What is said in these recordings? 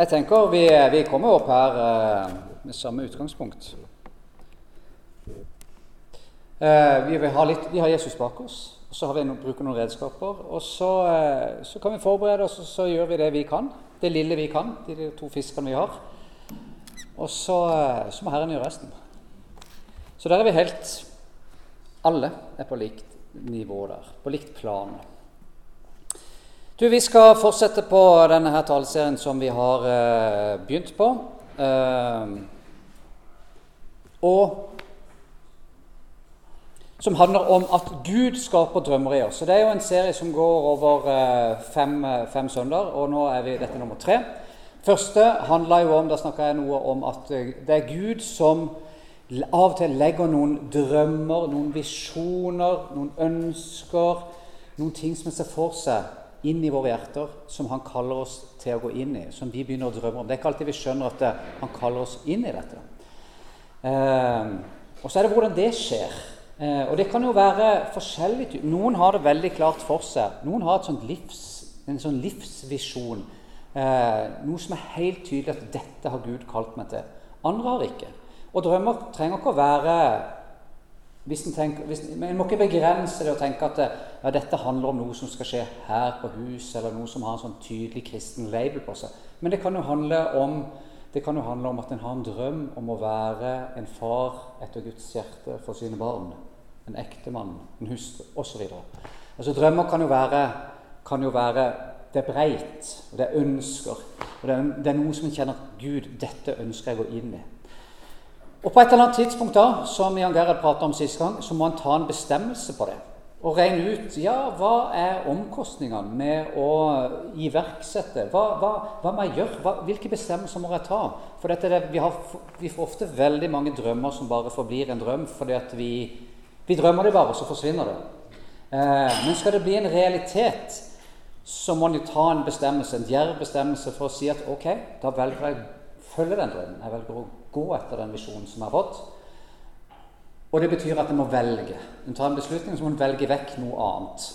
Jeg tenker vi, vi kommer opp her eh, med samme utgangspunkt. Eh, vi, ha litt, vi, har Jesus bak oss, og så har vi noen, bruker noen redskaper. Og så, eh, så, kan vi forberede oss, og så gjør vi det vi kan. Det lille vi kan, de, de to fiskene vi har. Og så, eh, så må Herren gjøre resten. Så der er vi helt Alle er på likt nivå der, på likt plan. Du, Vi skal fortsette på denne her taleserien som vi har eh, begynt på. Eh, og som handler om at Gud skaper drømmer i oss. Så Det er jo en serie som går over eh, fem, fem søndager, og nå er vi dette nummer tre. Første handla jo om da snakka jeg noe om at eh, det er Gud som av og til legger noen drømmer, noen visjoner, noen ønsker, noen ting som en ser for seg inn i våre hjerter som han kaller oss til å gå inn i, som vi begynner å drømme om. Det er ikke alltid vi skjønner at det, han kaller oss inn i dette. Eh, og så er det hvordan det skjer. Eh, og det kan jo være forskjellig. Noen har det veldig klart for seg. Noen har livs, en sånn livsvisjon. Eh, noe som er helt tydelig at 'dette har Gud kalt meg til'. Andre har ikke. Og drømmer trenger ikke å være en, tenker, hvis, men en må ikke begrense det og tenke at ja, dette handler om noe som skal skje her på huset, eller noe som har en sånn tydelig kristen label på seg. Men det kan jo handle om, jo handle om at en har en drøm om å være en far etter Guds hjerte for sine barn. En ektemann, en hustru osv. Altså, drømmer kan jo være, kan jo være det er breit, og det er ønsker. og det er, det er noe som en kjenner at Gud, dette ønsker jeg å gå inn i. Og På et eller annet tidspunkt da, som Jan Gerhard pratet om sist gang, så må han ta en bestemmelse på det. Og regne ut ja, hva er omkostningene med å iverksette. Hva, hva, hva må jeg gjøre? Hva, hvilke bestemmelser må jeg ta? For det, vi, har, vi, får ofte veldig mange drømmer som bare forblir en drøm fordi vi, vi drømmer det bare, og så forsvinner det. Eh, men skal det bli en realitet, så må en ta en bestemmelse, en djerv bestemmelse for å si at ok, da velger jeg følge den drømmen. Jeg velger å gå etter den visjonen som jeg har fått. Og det betyr at en må velge. En tar en beslutning, så må en velge vekk noe annet.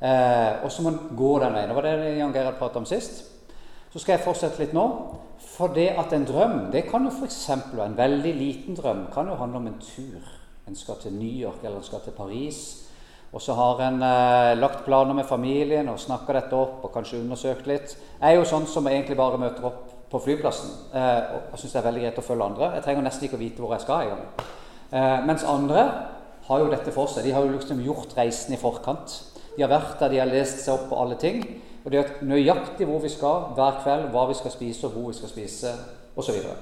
Eh, og så må en gå den veien. Det var det Jan Gerhard pratet om sist. Så skal jeg fortsette litt nå. For det at en drøm det kan jo f.eks. være en veldig liten drøm kan jo handle om en tur. En skal til New York eller en skal til Paris. Og så har en eh, lagt planer med familien og snakka dette opp og kanskje undersøkt litt. Jeg er jo sånn som egentlig bare møter opp på flyplassen. Eh, og syns det er veldig greit å følge andre. Jeg trenger nesten ikke å vite hvor jeg skal engang. Eh, mens andre har jo dette for seg. De har jo liksom gjort reisen i forkant. De har vært der, de har lest seg opp på alle ting. Og de vet nøyaktig hvor vi skal hver kveld, hva vi skal spise, og hvor vi skal spise, osv. Så,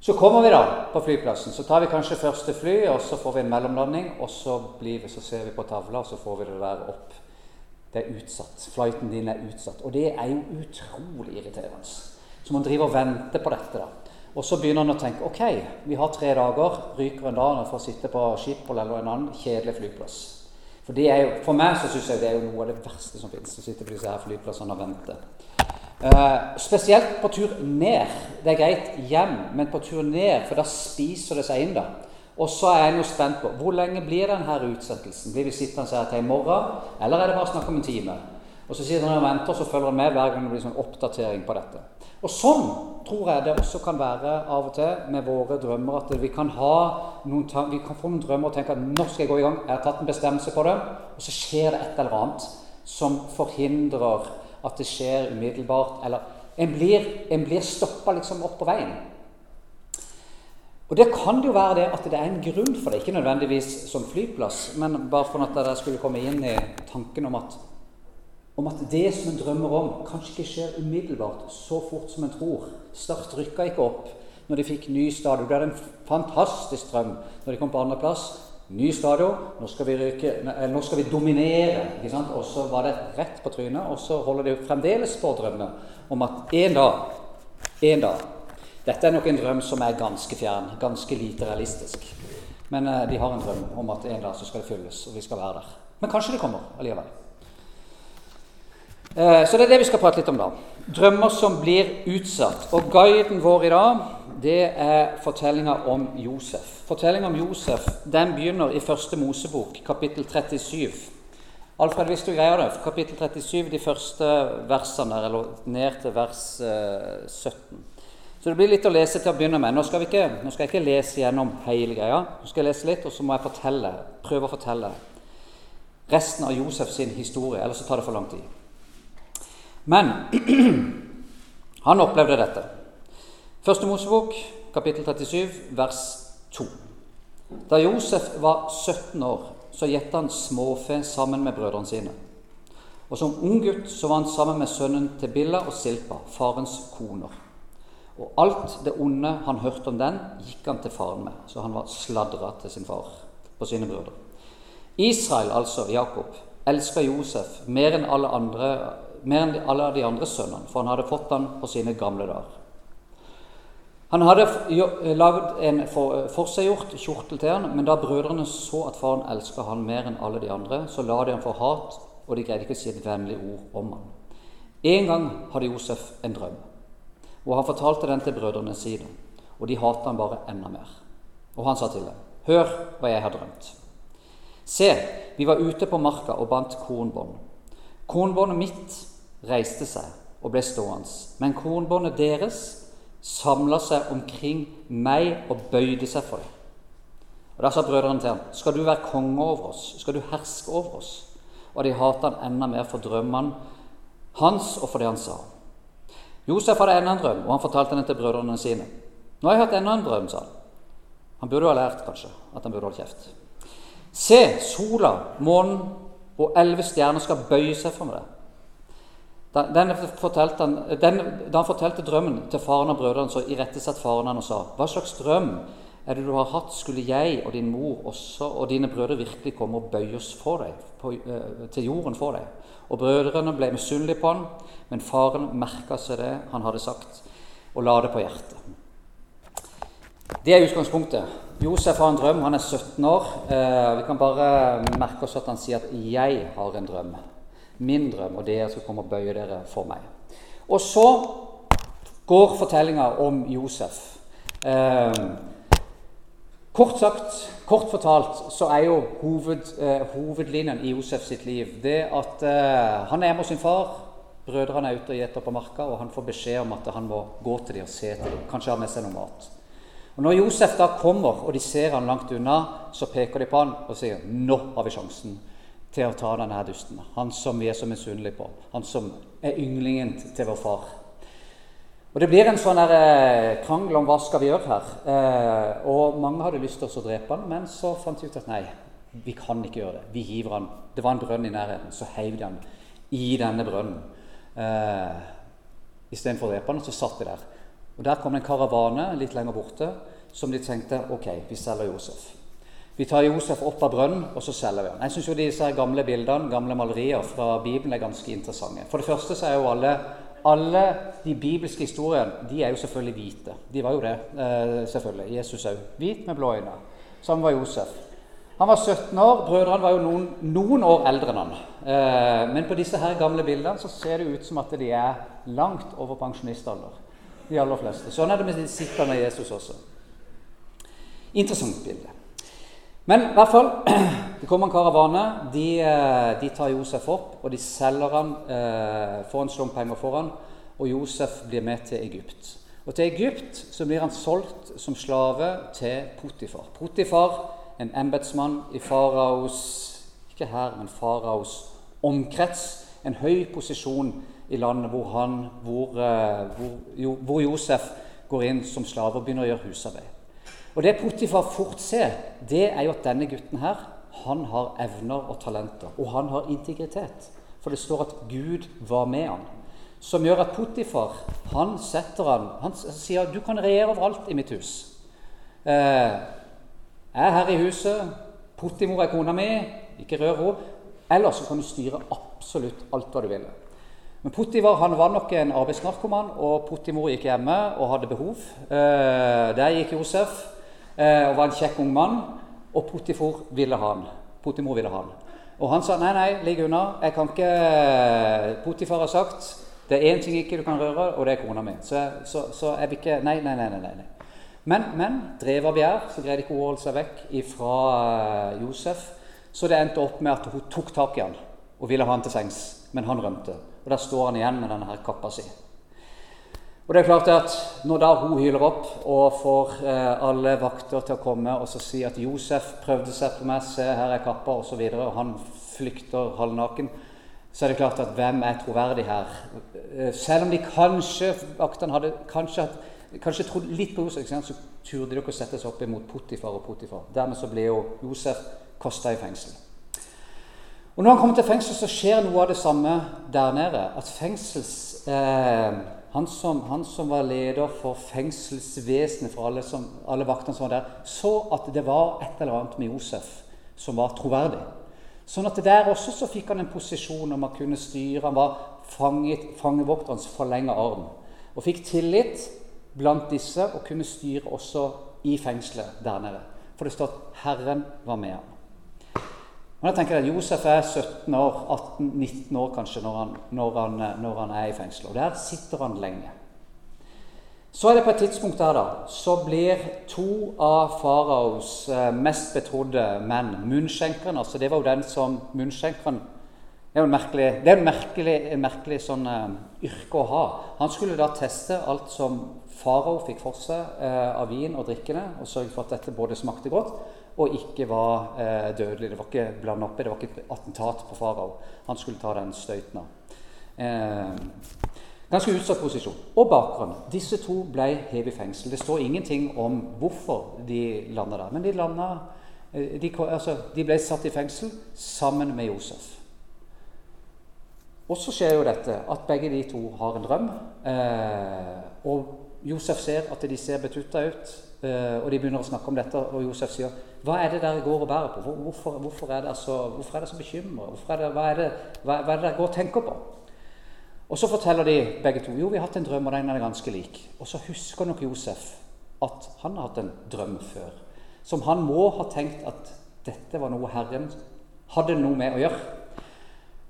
så kommer vi da på flyplassen. Så tar vi kanskje første fly, og så får vi en mellomlanding. Og så, vi, så ser vi på tavla, og så får vi det der opp. Det er utsatt. Flighten din er utsatt. Og det er jo utrolig irriterende. Så man driver og venter på dette. da. Og så begynner han å tenke ok, vi har tre dager. Ryker en dag for å sitte på Schiphol eller en annen kjedelig flyplass. For, jo, for meg så syns jeg det er jo noe av det verste som finnes. Å sitte på disse her flyplassene og vente. Uh, spesielt på tur ned. Det er greit hjem, men på tur ned, for da spiser det seg inn. da. Og så er en jo spent på hvor lenge blir denne utsettelsen. Blir vi sittende her til i morgen, eller er det bare snakk om en time? Og så sitter han og venter, og så følger han med hver gang det blir sånn oppdatering på dette. Og sånn tror jeg det også kan være av og til med våre drømmer. At vi kan, noen, vi kan få noen drømmer og tenke at nå skal jeg gå i gang. Jeg har tatt en bestemmelse på det. Og så skjer det et eller annet som forhindrer at det skjer umiddelbart. Eller en blir, en blir stoppa liksom opp på veien. Og det kan jo være det at det er en grunn for det. Ikke nødvendigvis som flyplass, men bare for at dere skulle komme inn i tanken om at om at det som en drømmer om, kanskje ikke skjer umiddelbart, så fort som en tror. Start rykka ikke opp når de fikk ny stadion. Det er en fantastisk drøm når de kom på andreplass. Ny stadion, nå skal vi, ryke, nå skal vi dominere. Og så var det rett på trynet, og så holder de fremdeles på å drømme om at en dag, en dag Dette er nok en drøm som er ganske fjern, ganske lite realistisk. Men eh, de har en drøm om at en dag så skal det fylles, og vi skal være der. Men kanskje det kommer allikevel. Eh, så det er det vi skal prate litt om da. Drømmer som blir utsatt. Og guiden vår i dag, det er fortellinga om Josef. Fortellinga om Josef den begynner i første Mosebok, kapittel 37. Alfred, hvis du greier det, kapittel 37, de første versene eller ned til vers 17. Så det blir litt å lese til å begynne med. Nå skal, ikke, nå skal jeg ikke lese gjennom hele greia. Nå skal jeg lese litt, og så må jeg fortelle, prøve å fortelle resten av Josef sin historie, ellers så tar det for lang tid. Men han opplevde dette. Første Mosebok, kapittel 37, vers 2. Da Josef var 17 år, så gjette han småfe sammen med brødrene sine. Og Som ung gutt så var han sammen med sønnen til Billa og Silpa, farens koner. Og alt det onde han hørte om den, gikk han til faren med. Så han var sladra til sin far på sine brødre. Israel, altså Jakob, elska Josef mer enn alle, andre, mer enn alle de andre sønnene, for han hadde fått han på sine gamle dager. Han hadde lagd en forseggjort kjortel til han, men da brødrene så at faren elska han mer enn alle de andre, så la de han for hat, og de greide ikke å si et vennlig ord om han. En gang hadde Josef en drøm, og han fortalte den til brødrene sine. Og de hatet han bare enda mer. Og han sa til dem, Hør hva jeg har drømt. Se, vi var ute på marka og bandt kornbånd. Kornbåndet mitt reiste seg og ble stående, men kornbåndet deres samla seg omkring meg og bøyde seg for det. Og Da sa brødrene til ham, 'Skal du være konge over oss? Skal du herske over oss?' Og de hata han enda mer for drømmene hans og for det han sa. Josef hadde enda en drøm, og han fortalte den til brødrene sine. 'Nå har jeg hatt enda en drøm', sa han. Han burde ha lært, kanskje, at han burde holde kjeft. 'Se, sola, månen og elleve stjerner skal bøye seg for meg.' Da, han, den, da han fortalte drømmen til faren og brødrene, så irettesatte faren han og sa:" Hva slags drøm er det du har hatt? Skulle jeg og din mor også og dine brødre virkelig komme og bøye oss for deg, på, uh, til jorden for deg? Og brødrene ble misunnelige på han, men faren merka seg det han hadde sagt, og la det på hjertet. Det er utgangspunktet. Josef har en drøm. Han er 17 år. Uh, vi kan bare merke oss at han sier at 'jeg har en drøm' min drøm, og dere skal komme og bøye dere for meg. Og så går fortellinga om Josef. Eh, kort sagt, kort fortalt, så er jo hoved, eh, hovedlinjen i Josef sitt liv det at eh, han er hjemme hos sin far. Brødrene er ute og gjeter på marka, og han får beskjed om at han må gå til dem og se til dem. Kanskje ha med seg noe mat. Og Når Josef da kommer, og de ser han langt unna, så peker de på han og sier 'Nå har vi sjansen til å ta denne dusten. Han som vi er så misunnelige på. Han som er ynglingen til vår far. Og Det blir en sånn der, eh, krangel om hva skal vi gjøre her. Eh, og Mange hadde lyst til å drepe han, men så fant de ut at nei, vi kan ikke gjøre det. Vi hiver han. Det var en brønn i nærheten. Så heiv de han i denne brønnen. Eh, Istedenfor å drepe han, så satt de der. Og Der kom det en karavane litt lenger borte som de tenkte ok, vi selger Josef. Vi tar Josef opp av brønnen, og så selger vi han. Jeg syns disse gamle bildene, gamle malerier fra Bibelen er ganske interessante. For det første så er jo alle, alle de bibelske historiene de er jo selvfølgelig hvite. De var jo det, eh, selvfølgelig. Jesus òg. Hvit med blå øyne. Sånn var Josef. Han var 17 år. Brødrene var jo noen, noen år eldre enn han. Eh, men på disse her gamle bildene så ser det ut som at de er langt over pensjonistalder. De aller fleste. Sånn er det med disiplene av Jesus også. Interessant bilde. Men i hvert fall, det kommer en karavane. De, eh, de, tar Josef opp, og de selger han, eh, får en slump penger for han, og Josef blir med til Egypt. Og Til Egypt så blir han solgt som slave til Potifar. Potifar, en embetsmann i faraos ikke her, men faraos omkrets. En høy posisjon i landet hvor, han, hvor, eh, hvor, hvor Josef går inn som slave og begynner å gjøre husarbeid. Og Det Potifar fort ser, det er jo at denne gutten her, han har evner og talenter. Og han har integritet. For det står at Gud var med han. Som gjør at Potifar han setter han, han sier du kan regjere overalt i mitt hus. Eh, jeg er her i huset. Potimor er kona mi. Ikke rør henne. Ellers så kan du styre absolutt alt hva du vil. Men Potivar han var nok en arbeidsnarkoman, og Potimor gikk hjemme og hadde behov. Eh, der gikk Josef eh, og var en kjekk ung mann. Og Potifor ville ha han. Potimor ville ha han. Og han sa nei, nei, ligg unna. Jeg kan ikke Potifar har sagt det er én ting ikke du kan røre, og det er kona mi. Så, så, så jeg vil ikke Nei, nei, nei. nei, nei. Men, men drevet av begjær så greide ikke hun å holde seg vekk fra uh, Josef. Så det endte opp med at hun tok tak i han og ville ha han til sengs, men han rømte. Og Der står han igjen med denne her kappa si. Og det er klart at Når da hun hyler opp og får eh, alle vakter til å komme og så si at Josef prøvde seg på meg, se her er kappa, osv., og, så videre, og han flykter halvnaken, så er det klart at hvem er troverdig her? Eh, selv om de kanskje vaktene hadde kanskje, kanskje trodd litt på Josef, så turde de ikke å sette seg opp imot Potifar og Potifar. Dermed så ble jo Josef kasta i fengsel. Og Når han kommer til fengsel, så skjer noe av det samme der nede. At fengsels... Eh, han som, han som, var leder for fengselsvesenet for alle, som, alle vaktene som var der, så at det var et eller annet med Josef som var troverdig. Sånn at der også så fikk han en posisjon om å kunne styre. Han var fanget, fangevokterens forlenga arm. Og fikk tillit blant disse og kunne styre også i fengselet der nede. For det står at Herren var med ham. Men jeg tenker at Josef er 17 år, 18-19 år kanskje når han, når, han, når han, er i fengsel. Og der sitter han lenge. Så er det på et tidspunkt der da, så blir to av faraos eh, mest betrodde menn munnskjenkeren. altså Det var jo den som munnskjenkeren Det er jo en merkelig, er en merkelig, en merkelig sånn, uh, yrke å ha. Han skulle da teste alt som farao fikk for seg uh, av vin og drikkene, og sørge for at dette både smakte godt og ikke var eh, dødelig. Det var ikke blanda oppi, det var ikke et attentat på farao. Han skulle ta den støyten av. Eh, ganske utsatt posisjon. Og bakgrunn. Disse to ble hevet i fengsel. Det står ingenting om hvorfor de landa der. Men de, landet, eh, de, altså, de ble satt i fengsel sammen med Josef. Og så skjer jo dette at begge de to har en drøm. Eh, og Josef ser at de ser betutta ut. Eh, og de begynner å snakke om dette, og Josef sier hva er det dere går og bærer på? Hvorfor, hvorfor, er, dere så, hvorfor bekymra? Hva, er det dere går og tenker på? Og Så forteller de begge to jo, vi har hatt en drøm, og den er ganske lik. Og så husker nok Josef at han har hatt en drøm før, som han må ha tenkt at dette var noe Herren hadde noe med å gjøre.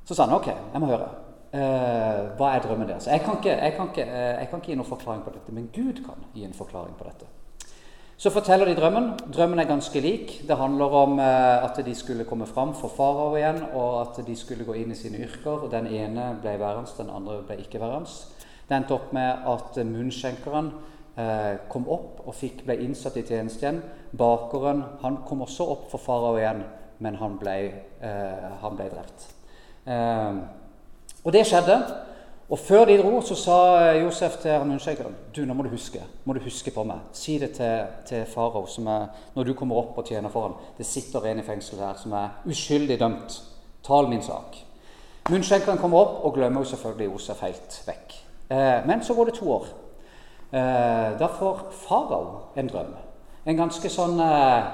Så sa han ok, jeg må høre. Uh, hva er drømmen deres? Jeg kan, ikke, jeg, kan ikke, uh, jeg kan ikke gi noen forklaring på dette, men Gud kan gi en forklaring på dette. Så forteller de drømmen. Drømmen er ganske lik. Det handler om eh, at de skulle komme fram for farao igjen, og at de skulle gå inn i sine yrker. og Den ene ble værende, den andre ble ikke værende. Det endte opp med at munnskjenkeren eh, kom opp og fikk, ble innsatt i tjeneste igjen. Bakeren han kom også opp for farao igjen, men han ble, eh, han ble drept. Eh, og det skjedde. Og Før de dro, så sa Josef til munnskjenkeren du, nå må du huske må du huske på meg. Si det til, til farao når du kommer opp og tjener for ham. Det sitter en i fengsel her som er uskyldig dømt. Tal min sak. Munnskjenkeren kommer opp og glemmer jo selvfølgelig Josef helt vekk. Eh, men så går det to år. Eh, da får farao en drøm. En ganske sånn eh,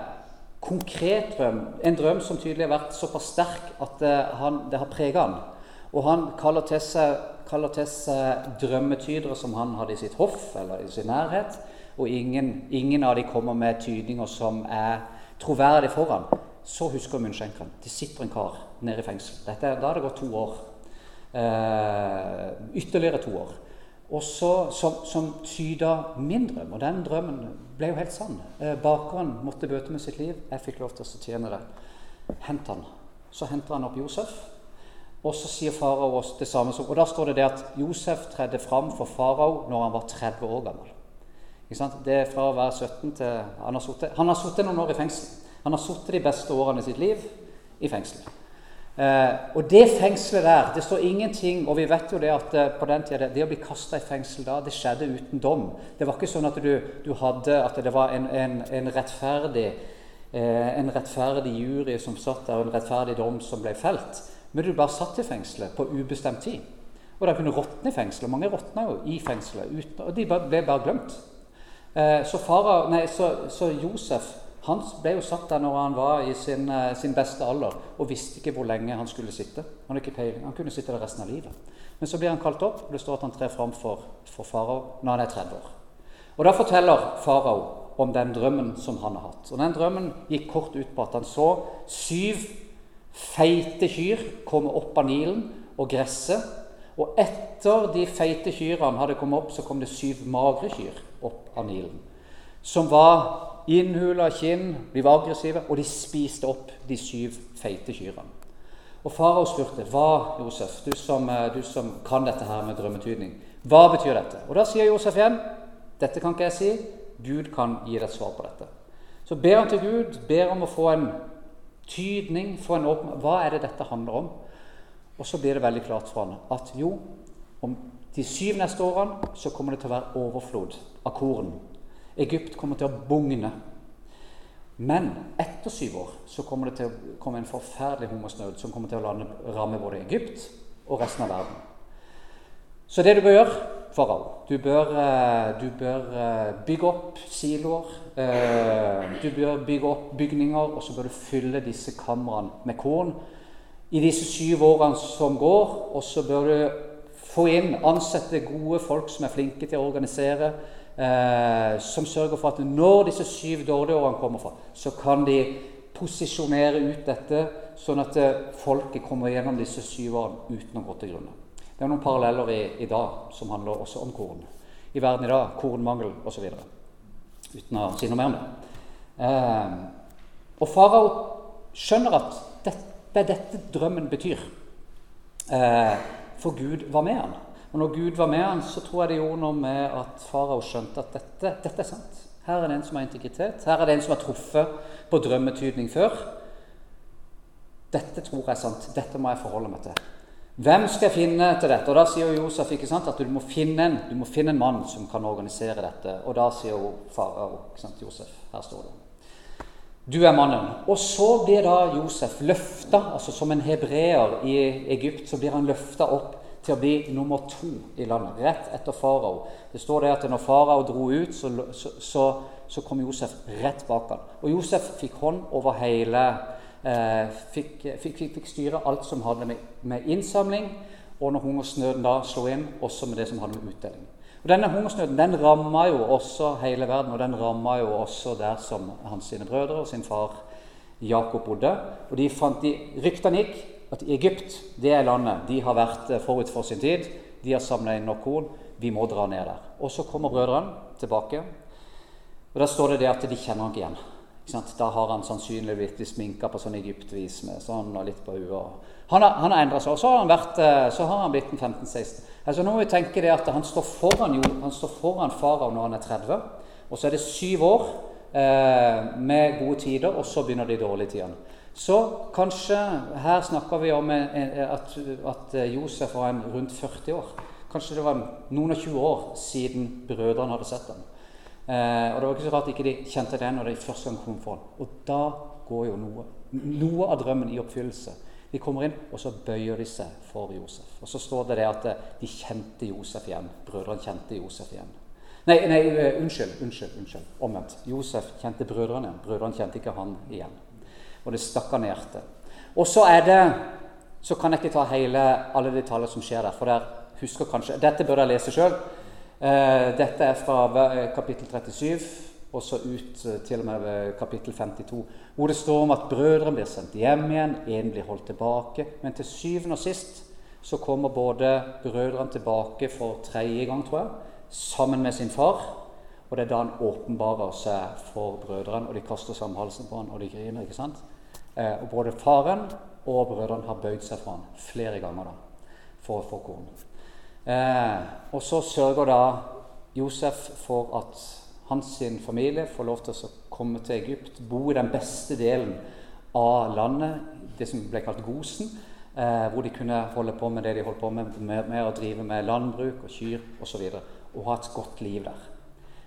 konkret drøm. En drøm som tydelig har vært såpass sterk at eh, han, det har preget han. Og han kaller til seg kaller til seg drømmetydere som han hadde i sitt hoff eller i sin nærhet. Og ingen, ingen av dem kommer med tydninger som er troverdige ham Så husker munnskjenkeren. Det sitter en kar nede i fengsel. Dette, da har det gått to år. Eh, ytterligere to år. Og så, som, som tyda min drøm. Og den drømmen ble jo helt sann. Eh, bakeren måtte bøte med sitt liv. Jeg fikk lov til å tjene det. Hent han. Så henter han opp Josef. Og så sier farao oss det samme som Og da står det det at Josef tredde fram for farao når han var 30 år gammel. Det er fra å være 17 til Han har sittet, han har sittet noen år i fengsel. Han har sittet de beste årene i sitt liv i fengsel. Eh, og det fengselet der Det står ingenting Og vi vet jo det at eh, på den tida, det å bli kasta i fengsel da, det skjedde uten dom. Det var ikke sånn at du, du hadde At det var en, en, en rettferdig eh, en rettferdig jury som satt der, og en rettferdig dom som ble felt. Men du bare satt i fengselet på ubestemt tid. Og de kunne råtne i fengselet. Mange råtna jo i fengselet, uten, og de ble bare glemt. Eh, så, fara, nei, så, så, Josef han ble jo satt der når han var i sin, eh, sin, beste alder og visste ikke hvor lenge han skulle sitte. Han, ikke peiling. han kunne sitte der resten av livet. Men så blir han kalt opp, og det står at han trer fram for, for farao når han er 30 år. Og Da forteller farao om den drømmen som han har hatt. Og Den drømmen gikk kort ut på at han så syv feite kyr kommer opp av Nilen og gresset. Og etter de feite kyrne hadde kommet opp, så kom det syv magre kyr opp av Nilen. Som var innhula kinn, de var aggressive, og de spiste opp de syv feite kyrne. Og farao spurte, 'Hva, Josef, du som, eh, du som kan dette her med drømmetydning, hva betyr dette?' Og Da sier Josef igjen, 'Dette kan ikke jeg si. Gud kan gi deg et svar på dette.' Så ber han til Gud, ber om å få en tydning, få en åpen Hva er det dette handler om? Og så blir det veldig klart for han at jo, om de syv neste årene så kommer det til å være overflod av korn. Egypt kommer til å bugne. Men etter syv år så kommer det til å komme en forferdelig hungersnød som kommer til å ramme både Egypt og resten av verden. Så det du bør gjøre, farao Du bør, eh, du bør eh, bygge opp siloer. Eh, du bør bygge opp bygninger, og så bør du fylle disse kamrene med korn i disse syv årene som går. Og så bør du få inn, ansette gode folk som er flinke til å organisere som sørger for at når disse syv dårlige årene kommer fra, så kan de posisjonere ut dette, sånn at folket kommer gjennom disse syv årene uten å gå til grunne. Det er noen paralleller i, i dag som handler også om korn. I verden i dag kornmangel osv. Uten å si noe mer om det. Eh, og farao skjønner at dette, det dette drømmen betyr. Eh, for Gud var med han. Og når Gud var med han, så tror jeg det gjorde noe med at farao skjønte at dette, dette, er sant. Her er det en som har integritet. Her er det en som har truffet på drømmetydning før. Dette tror jeg er sant. Dette må jeg forholde meg til. Hvem skal finne til dette? Og Da sier Josef ikke sant, at du må finne en, du må finne en mann som kan organisere dette. Og da sier jo farao Josef. Her står det. Du er mannen. Og så blir da Josef løfta, altså som en hebreer i Egypt, så blir han løfta opp til å bli nummer to i landet, rett etter farao. Det står det at når farao dro ut, så, så, så, kom Josef rett bak han. Og Josef fikk hånd over hele eh, fikk, fikk, fikk, styre alt som hadde med, med innsamling, og når hungersnøden da slo inn, også med det som hadde med utdeling. Og Denne hungersnøden den ramma jo også hele verden, og den ramma jo også der som hans sine brødre og sin far Jakob bodde. Og de fant, de, Ryktene gikk at Egypt, det er landet. De har vært eh, forut for sin tid. De har samla inn nok korn. Vi må dra ned der. Og så kommer brødrene tilbake. Og Der står det det at de kjenner ham ikke igjen. Da har han sannsynligvis blitt sminka på sånn Egypt-vis med sånn og litt på huet. Han har, han har endra seg, og så har han, vært, eh, så har han blitt 15-16. Altså Nå må vi tenke det at han står foran, jo, han står foran farao når han er 30. Og så er det syv år eh, med gode tider, og så begynner de dårlige tidene. Så kanskje her snakker vi om at, at Josef var en rundt 40 år. Kanskje det var noen og 20 år siden brødrene hadde sett ham. Eh, og Det var ikke så rart ikke de kjente det når de første gang kom for ham. Og da går jo noe, noe av drømmen i oppfyllelse. De kommer inn, og så bøyer de seg for Josef. Og så står det det at de kjente Josef igjen. Brødrene kjente Josef igjen. Nei, nei uh, unnskyld, unnskyld, unnskyld. Omvendt. Josef kjente brødrene igjen. Brødrene kjente ikke han igjen og det stakk han i hjertet. Og så er det Så kan jeg ikke ta hele, alle detaljer som skjer der, for der husker kanskje Dette bør jeg lese sjøl. Eh, dette er fra eh, kapittel 37 og så ut eh, til og med kapittel 52, hvor det står om at brødrene blir sendt hjem igjen, én blir holdt tilbake. Men til syvende og sist så kommer både brødrene tilbake for tredje gang, tror jeg, sammen med sin far. Og det er da han åpenbarer seg for brødrene, og de kaster seg om halsen på han, og de griner. ikke sant? Og Både faren og brødrene har bøyd seg for han flere ganger da, for å få korn. Eh, og så sørger da Josef for at hans familie får lov til å komme til Egypt, bo i den beste delen av landet, det som ble kalt Gosen, eh, hvor de kunne holde på med det de holdt på med, med, med å drive med landbruk og kyr osv. Og, så og ha et godt liv der.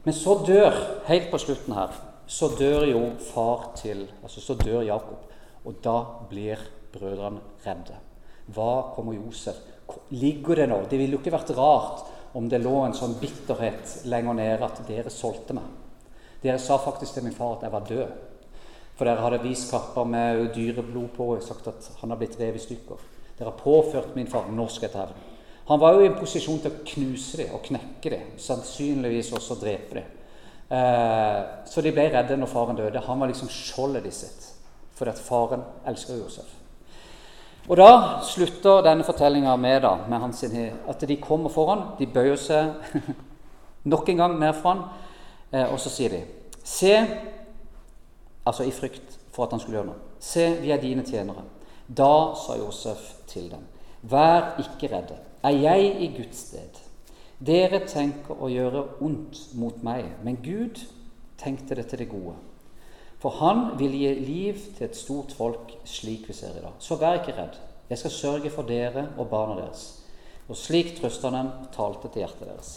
Men så dør, helt på slutten her, så dør jo far til altså Så dør Jakob. Og da blir brødrene redde. Hva kommer Josef? Ligger det nå? Det ville jo ikke vært rart om det lå en sånn bitterhet lenger nede at dere solgte meg. Dere sa faktisk til min far at jeg var død. For dere hadde vist kapper med dyreblod på og sagt at han har blitt revet i stykker. Dere har påført min far norsk etter hevn. Han var jo i en posisjon til å knuse dem og knekke dem, sannsynligvis også drepe dem. Eh, så de ble redde når faren døde. Han var liksom skjoldet de sitt, fordi at faren elsker Josef. Og Da slutter denne fortellinga med, da, med hans, at de kommer foran. De bøyer seg nok en gang ned for han, eh, og så sier de Se, altså i frykt for at han skulle gjøre noe. Se, vi er dine tjenere. Da sa Josef til dem, Vær ikke redde. Er jeg i Guds sted? Dere tenker å gjøre ondt mot meg, men Gud tenkte det til det gode. For han vil gi liv til et stort folk, slik vi ser i dag. Så vær ikke redd. Jeg skal sørge for dere og barna deres. Og slik trøster han dem talte til hjertet deres.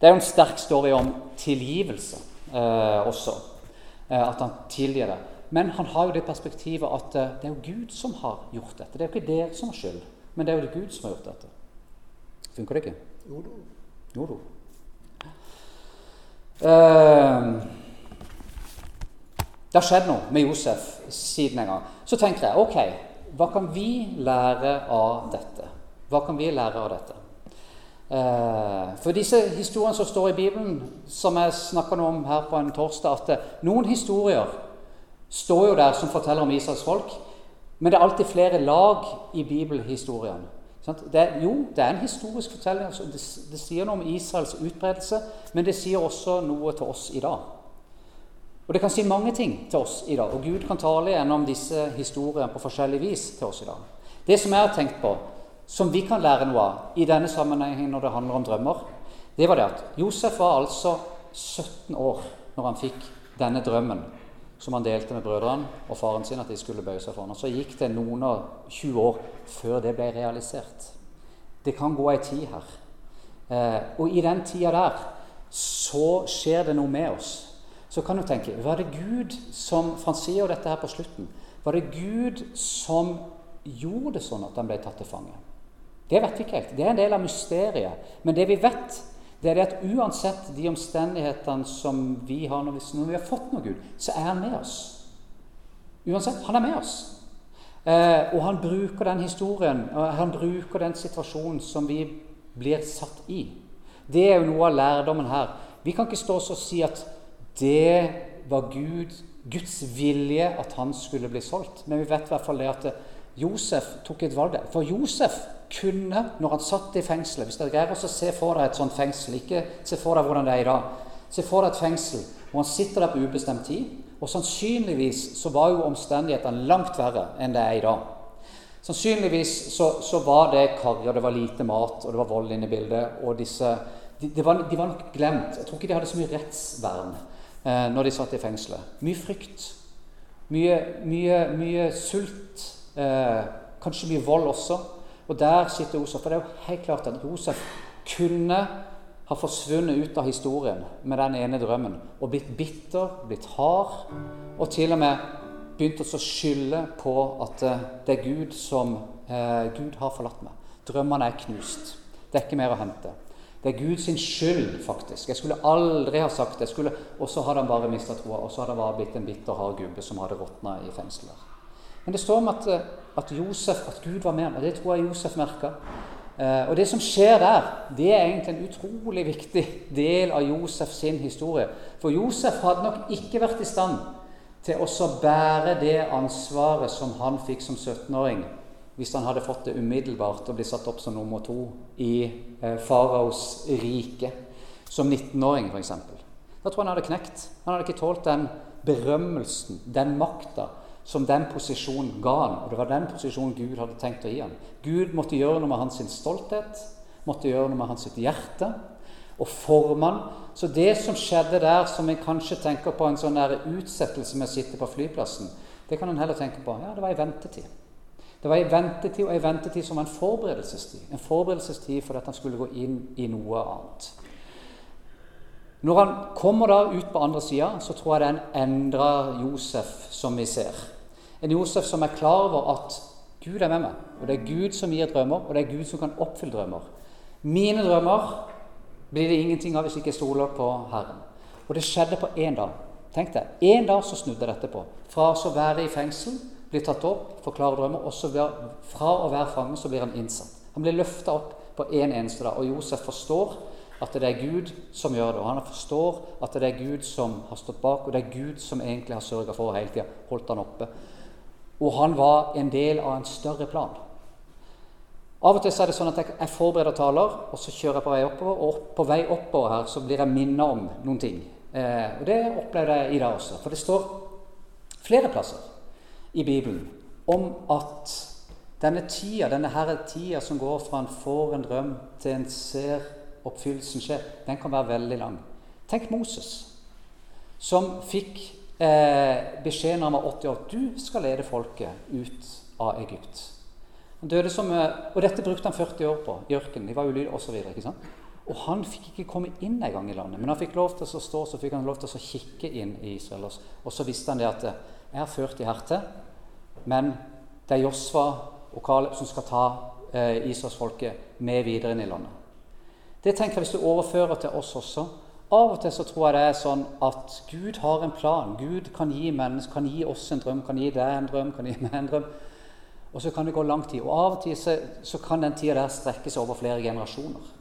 Det er jo en sterk story om tilgivelse eh, også. Eh, at han tilgir det. Men han har jo det perspektivet at eh, det er jo Gud som har gjort dette. Det er jo ikke dere som har skyld, men det er jo det Gud som har gjort dette. Funker det ikke? Jo da. Jo da. Eh, det har skjedd noe med Josef siden en gang. Så tenker jeg ok, hva kan vi lære av dette? Hva kan vi lære av dette? Eh, for disse historiene som står i Bibelen, som jeg snakker om her på en torsdag, at noen historier står jo der som forteller om Israels folk, men det er alltid flere lag i bibelhistorien. Det jo, det er en historisk fortelling. Altså, det, det, sier noe om Israels utbredelse, men det sier også noe til oss i dag. Og Det kan si mange ting til oss i dag, og Gud kan tale gjennom disse historiene på forskjellig vis til oss i dag. Det som jeg har tenkt på, som vi kan lære noe av i denne sammenhengen når det handler om drømmer, det var det at Josef var altså 17 år når han fikk denne drømmen som han delte med brødrene og faren sin, at de skulle bøye seg for ham. Så gikk det noen og 20 år før det ble realisert. Det kan gå ei tid her. Eh, og i den tida der så skjer det noe med oss. Så kan du tenke Var det Gud som For han sier jo dette her på slutten. Var det Gud som gjorde det sånn at han ble tatt til fange? Det vet vi ikke helt. Det er en del av mysteriet. Men det vi vet, det er det at uansett de omstendighetene som vi har når vi, når vi har fått noe Gud, så er han med oss. Uansett. Han er med oss. Eh, og han bruker den historien, han bruker den situasjonen som vi blir satt i. Det er jo noe av lærdommen her. Vi kan ikke stå og si at det var Gud, Guds vilje at han skulle bli solgt. Men vi vet i hvert fall det at Josef tok et valg der. For Josef kunne, når han satt i fengselet Hvis dere greier å se for deg et sånt fengsel, ikke se for deg hvordan det er i dag. Se for deg et fengsel hvor han sitter der på ubestemt tid. Og sannsynligvis så var jo omstendighetene langt verre enn det er i dag. Sannsynligvis så, så var det karrig, og det var lite mat, og det var vold inne i bildet. Og disse, de, de, var, de, var, nok glemt. Jeg tror ikke de hadde så mye rettsvern eh, når de satt i fengselet. Mye frykt. Mye, mye, mye sult. Eh, kanskje mye vold også. Og der sitter Josef. For det er jo helt klart at Josef kunne ha forsvunnet ut av historien med den ene drømmen og blitt bitter, blitt hard, og til og med begynt å skylde på at eh, det er Gud som eh, Gud har forlatt meg. Drømmene er knust. Det er ikke mer å hente. Det er Guds skyld, faktisk. Jeg skulle aldri ha sagt det. Og så hadde han bare mista troa, og så hadde han bare blitt en bitter, hard gubbe som hadde råtna i fengsler. Men det står om at, eh, at, Josef, at Gud var med ham, og det tror jeg Josef merka. Eh, og det som skjer der, det er egentlig en utrolig viktig del av Josef sin historie. For Josef hadde nok ikke vært i stand til å bære det ansvaret som han fikk som 17-åring, hvis han hadde fått det umiddelbart og blitt satt opp som nummer to i eh, faraos rike. Som 19-åring, f.eks. Da tror jeg han hadde knekt. Han hadde ikke tålt den berømmelsen, den makta som den posisjonen ga han. Og det var den posisjonen Gud hadde tenkt å gi han. Gud måtte gjøre noe med hans stolthet, måtte gjøre noe med hans hjerte, og formann. Så det som skjedde der, som en kanskje tenker på en sånn utsettelse med å sitte på flyplassen, det kan en heller tenke på ja, det var i ventetid. Det var ei ventetid, og ei ventetid som var en forberedelsestid. En forberedelsestid for at han skulle gå inn i noe annet. Når han kommer da ut på andre sida, så tror jeg det er en endra Josef som vi ser. En Josef som er klar over at Gud er med meg, og det er Gud som gir drømmer, og det er Gud som kan oppfylle drømmer. Mine drømmer blir det ingenting av hvis jeg ikke stoler på Herren. Og det skjedde på én dag. Tenk deg, Én dag så snudde dette på. Fra å være i fengsel, bli tatt opp, forklare drømmer, og så fra å være fange så blir han innsatt. Han blir løfta opp på én en eneste dag, og Josef forstår at det er Gud som gjør det. Og han forstår at det er Gud som har stått bak, og det er Gud som egentlig har sørga for hele tida holdt han oppe. Og han var en del av en større plan. Av og til er det sånn at jeg forbereder taler, og så kjører jeg på vei oppover. Og på vei oppover her så blir jeg minnet om noen ting. Eh, og Det opplevde jeg i dag også. For det står flere plasser i Bibelen om at denne tida, denne herre tida som går fra en får en drøm til en ser oppfyllelsen skje, den kan være veldig lang. Tenk Moses, som fikk eh, beskjed når han var 80 år du skal lede folket ut av Egypt. Han døde som, eh, og Dette brukte han 40 år på i ørkenen. De var ulydige osv. Og han fikk ikke komme inn en gang i landet, men han fikk lov til å stå så fikk han lov til å kikke inn i Israel. Og så visste han det at eh, jeg har ført de hertil, men det er Josfa og Kaleb som skal ta eh, Israelsfolket med videre inn i landet. Det tenker jeg hvis du overfører til oss også. Av og til så tror jeg det er sånn at Gud har en plan. Gud kan gi mennesker, kan gi oss en drøm, kan gi deg en drøm, kan gi meg en drøm. Og så kan det gå lang tid. Og av og til så, så kan den tida der strekke seg over flere generasjoner.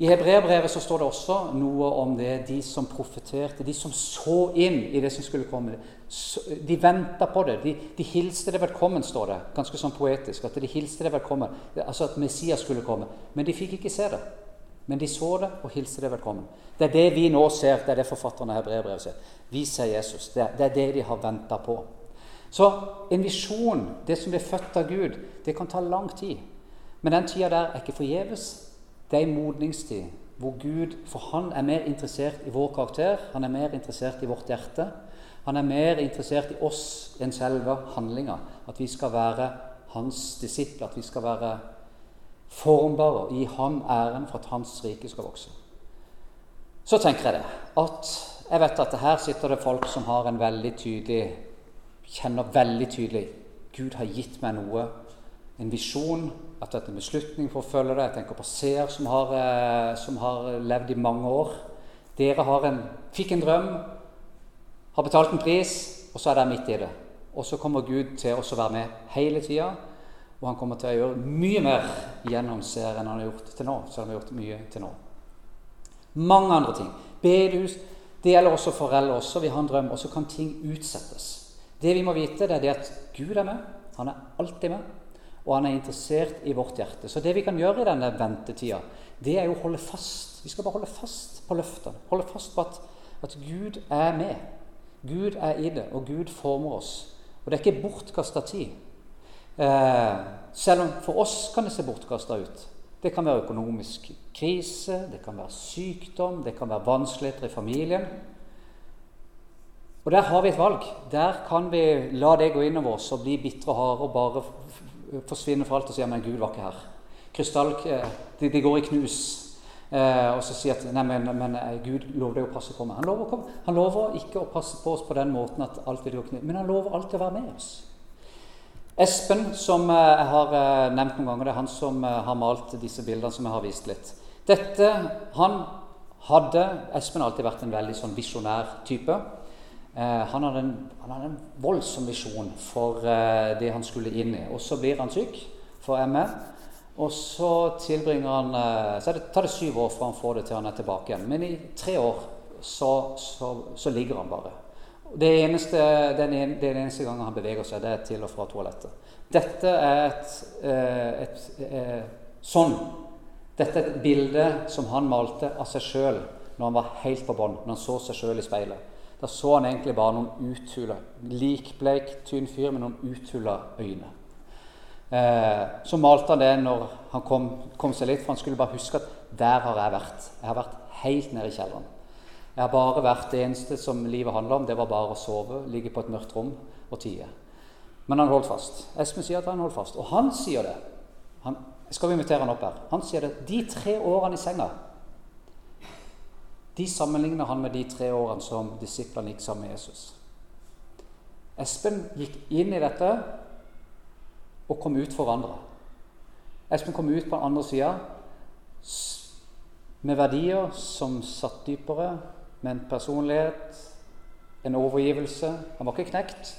I hebreerbrevet så står det også noe om det, de som profeterte, de som så inn i det som skulle komme. De venta på det. De, de, hilste det velkommen, står det. Ganske sånn poetisk. At de hilste det velkommen. Altså at Messias skulle komme. Men de fikk ikke se det. Men de så det og hilste det velkommen. Det er det vi nå ser. Det er det forfatterne av hebreerbrevet ser. Vi ser Jesus. Det det er det de har venta på. Så en visjon, det som blir født av Gud, det kan ta lang tid. Men den tida der er ikke forgjeves. Det er en modningstid hvor Gud For han er mer interessert i vår karakter, han er mer interessert i vårt hjerte. Han er mer interessert i oss enn selve handlinga. At vi skal være hans disipler, at vi skal være formbare og gi ham æren for at hans rike skal vokse. Så tenker jeg det at jeg vet at her sitter det folk som har en veldig tydelig kjenner veldig tydelig Gud har gitt meg noe, en visjon, at dette følge det. Jeg tenker på seer som har, eh, som har levd i mange år. Dere en, fikk en drøm, har betalt en pris, og så er dere midt i det. Og så kommer Gud til å være med hele tida. Og han kommer til å gjøre mye mer gjennom seer enn han har gjort til nå. Så han har gjort mye til nå. Mange andre ting. Bedehus. Det gjelder også foreldre. også, Vi har en drøm, og så kan ting utsettes. Det vi må vite, det er det at Gud er med. Han er alltid med og han er interessert i vårt hjerte. Så det vi kan gjøre i denne ventetida, det er jo å holde fast. Vi skal bare holde fast på løftene. Holde fast på at, at Gud er med. Gud er i det, og Gud former oss. Og det er ikke bortkasta tid. Eh, selv om for oss kan det se bortkasta ut. Det kan være økonomisk krise, det kan være sykdom, det kan være vanskeligheter i familien. Og der har vi et valg. Der kan vi la det gå innover oss og bli bitre og harde og bare forsvinner for alt og sier men Gud var ikke her. Krystall, eh, de, de går i knus. Eh, og så sier at nei, men, men eh, Gud lover å passe på meg. Han lover, han lover, ikke å passe på oss på den måten at alt vil gå knus, men han lover alltid å være med oss. Espen, som eh, jeg har nevnt noen ganger, det er han som har malt disse bildene som jeg har vist litt. Dette, han hadde Espen har alltid vært en veldig sånn visjonær type. Eh, han hadde, en, han hadde, en, voldsom visjon for eh, det han skulle inn i. Og så blir han syk, for ME. Og så tilbringer han eh, Så tar det syv år fra han får det til han er tilbake igjen. Men i tre år så, så, så ligger han bare. Det eneste, den, en, den eneste gangen han beveger seg, det er til og fra toalettet. Dette er et, et, et sånn. Dette er et bilde som han malte av seg sjøl når han var helt på bånn, når han så seg sjøl i speilet. Da så han egentlig bare noen uthula Likbleik, tynn fyr med noen uthula øyne. Eh, så malte han det når han kom, kom, seg litt, for han skulle bare huske at der har jeg vært. Jeg har vært helt nede i kjelleren. Jeg har bare vært Det eneste som livet handler om, det var bare å sove, ligge på et mørkt rom og tie. Men han holdt fast. Espen sier at han holdt fast. Og han sier det. Han, skal vi invitere han opp her? Han sier det. De tre årene i senga de sammenligner han med de tre årene som disiplene gikk sammen med Jesus. Espen gikk inn i dette og kom ut for andre. Espen kom ut på den andre sida med verdier som satt dypere, med en personlighet, en overgivelse. Han var ikke knekt,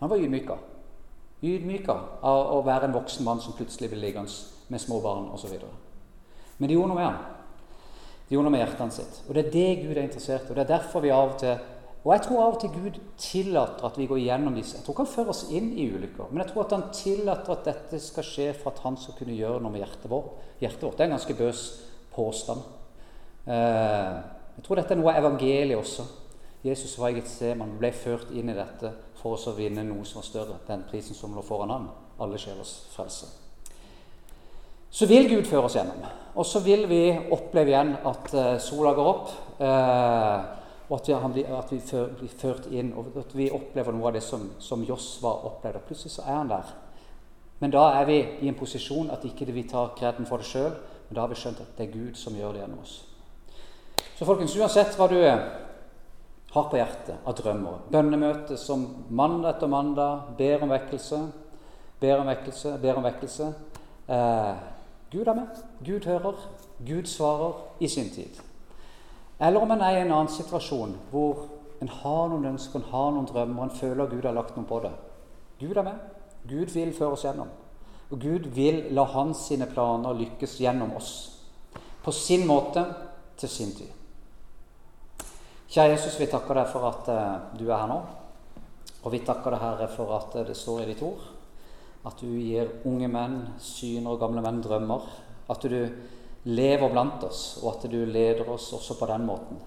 han var ydmyka. Ydmyka av å være en voksen mann som plutselig ble liggende med små barn osv. Men det gjorde noe med han. Det gjorde noe med hjertet sitt. Og det er det Gud er interessert i. Og det er derfor vi av og til og jeg tror av og til Gud tillater at vi går gjennom disse. Jeg tror ikke han fører oss inn i ulykker, men jeg tror at han tillater at dette skal skje for at han skal kunne gjøre noe med hjertet vårt. Hjertet vårt. Det er en ganske bøs påstand. Eh, jeg tror dette er noe av evangeliet også. Jesus var i Getseman, ble ført inn i dette for oss å vinne noe som var større, den prisen som lå foran ham. alle sjelers frelse. Så vil Gud føre oss gjennom. Og så vil vi oppleve igjen at uh, sola går opp. Uh, og at vi, at vi, blir ført inn, og at vi opplever noe av det som, som Josva opplevde. Plutselig så er han der. Men da er vi i en posisjon at ikke vi tar kreden for det sjøl, men da har vi skjønt at det er Gud som gjør det gjennom oss. Så folkens, uansett hva du har på hjertet av drømmer. Bønnemøte som mandag etter mandag ber om vekkelse, ber om vekkelse, ber om vekkelse. Eh, Gud er med. Gud hører. Gud svarer i sin tid. Eller om en er i en annen situasjon hvor en har noen ønsker, en har noen drømmer, en føler Gud har lagt noe på det. Gud er med. Gud vil føre oss gjennom. Og Gud vil la hans sine planer lykkes gjennom oss. På sin måte, til sin tid. Kjære Jesus, vi takker deg for at uh, du er her nå. Og vi takker deg, Herre, for at uh, det står i ditt ord at du gir unge menn syner og gamle menn drømmer. At du lever blant oss, og at du leder oss også på den måten.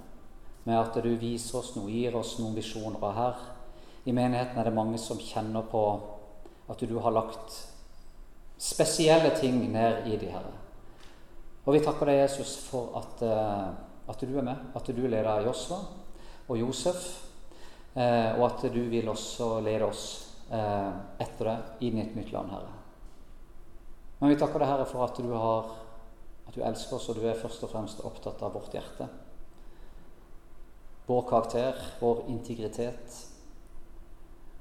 Med at du viser oss noe, gir oss noen visjoner. Og her i menigheten er det mange som kjenner på at du har lagt spesielle ting ned i de, Herre. Og vi takker deg, Jesus, for at uh, at du er med, at du leder Josva og Josef, eh, og at du vil også lede oss eh, etter det inn i et nytt land, Herre. Men vi takker deg, Herre, for at du, har, at du elsker oss, og du er først og fremst opptatt av vårt hjerte. Vår karakter, vår integritet.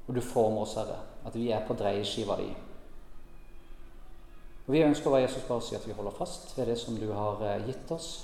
Og du former oss, Herre, at vi er på dreieskiva di. Og Vi ønsker å være Jesus bare si at vi holder fast ved det som du har eh, gitt oss,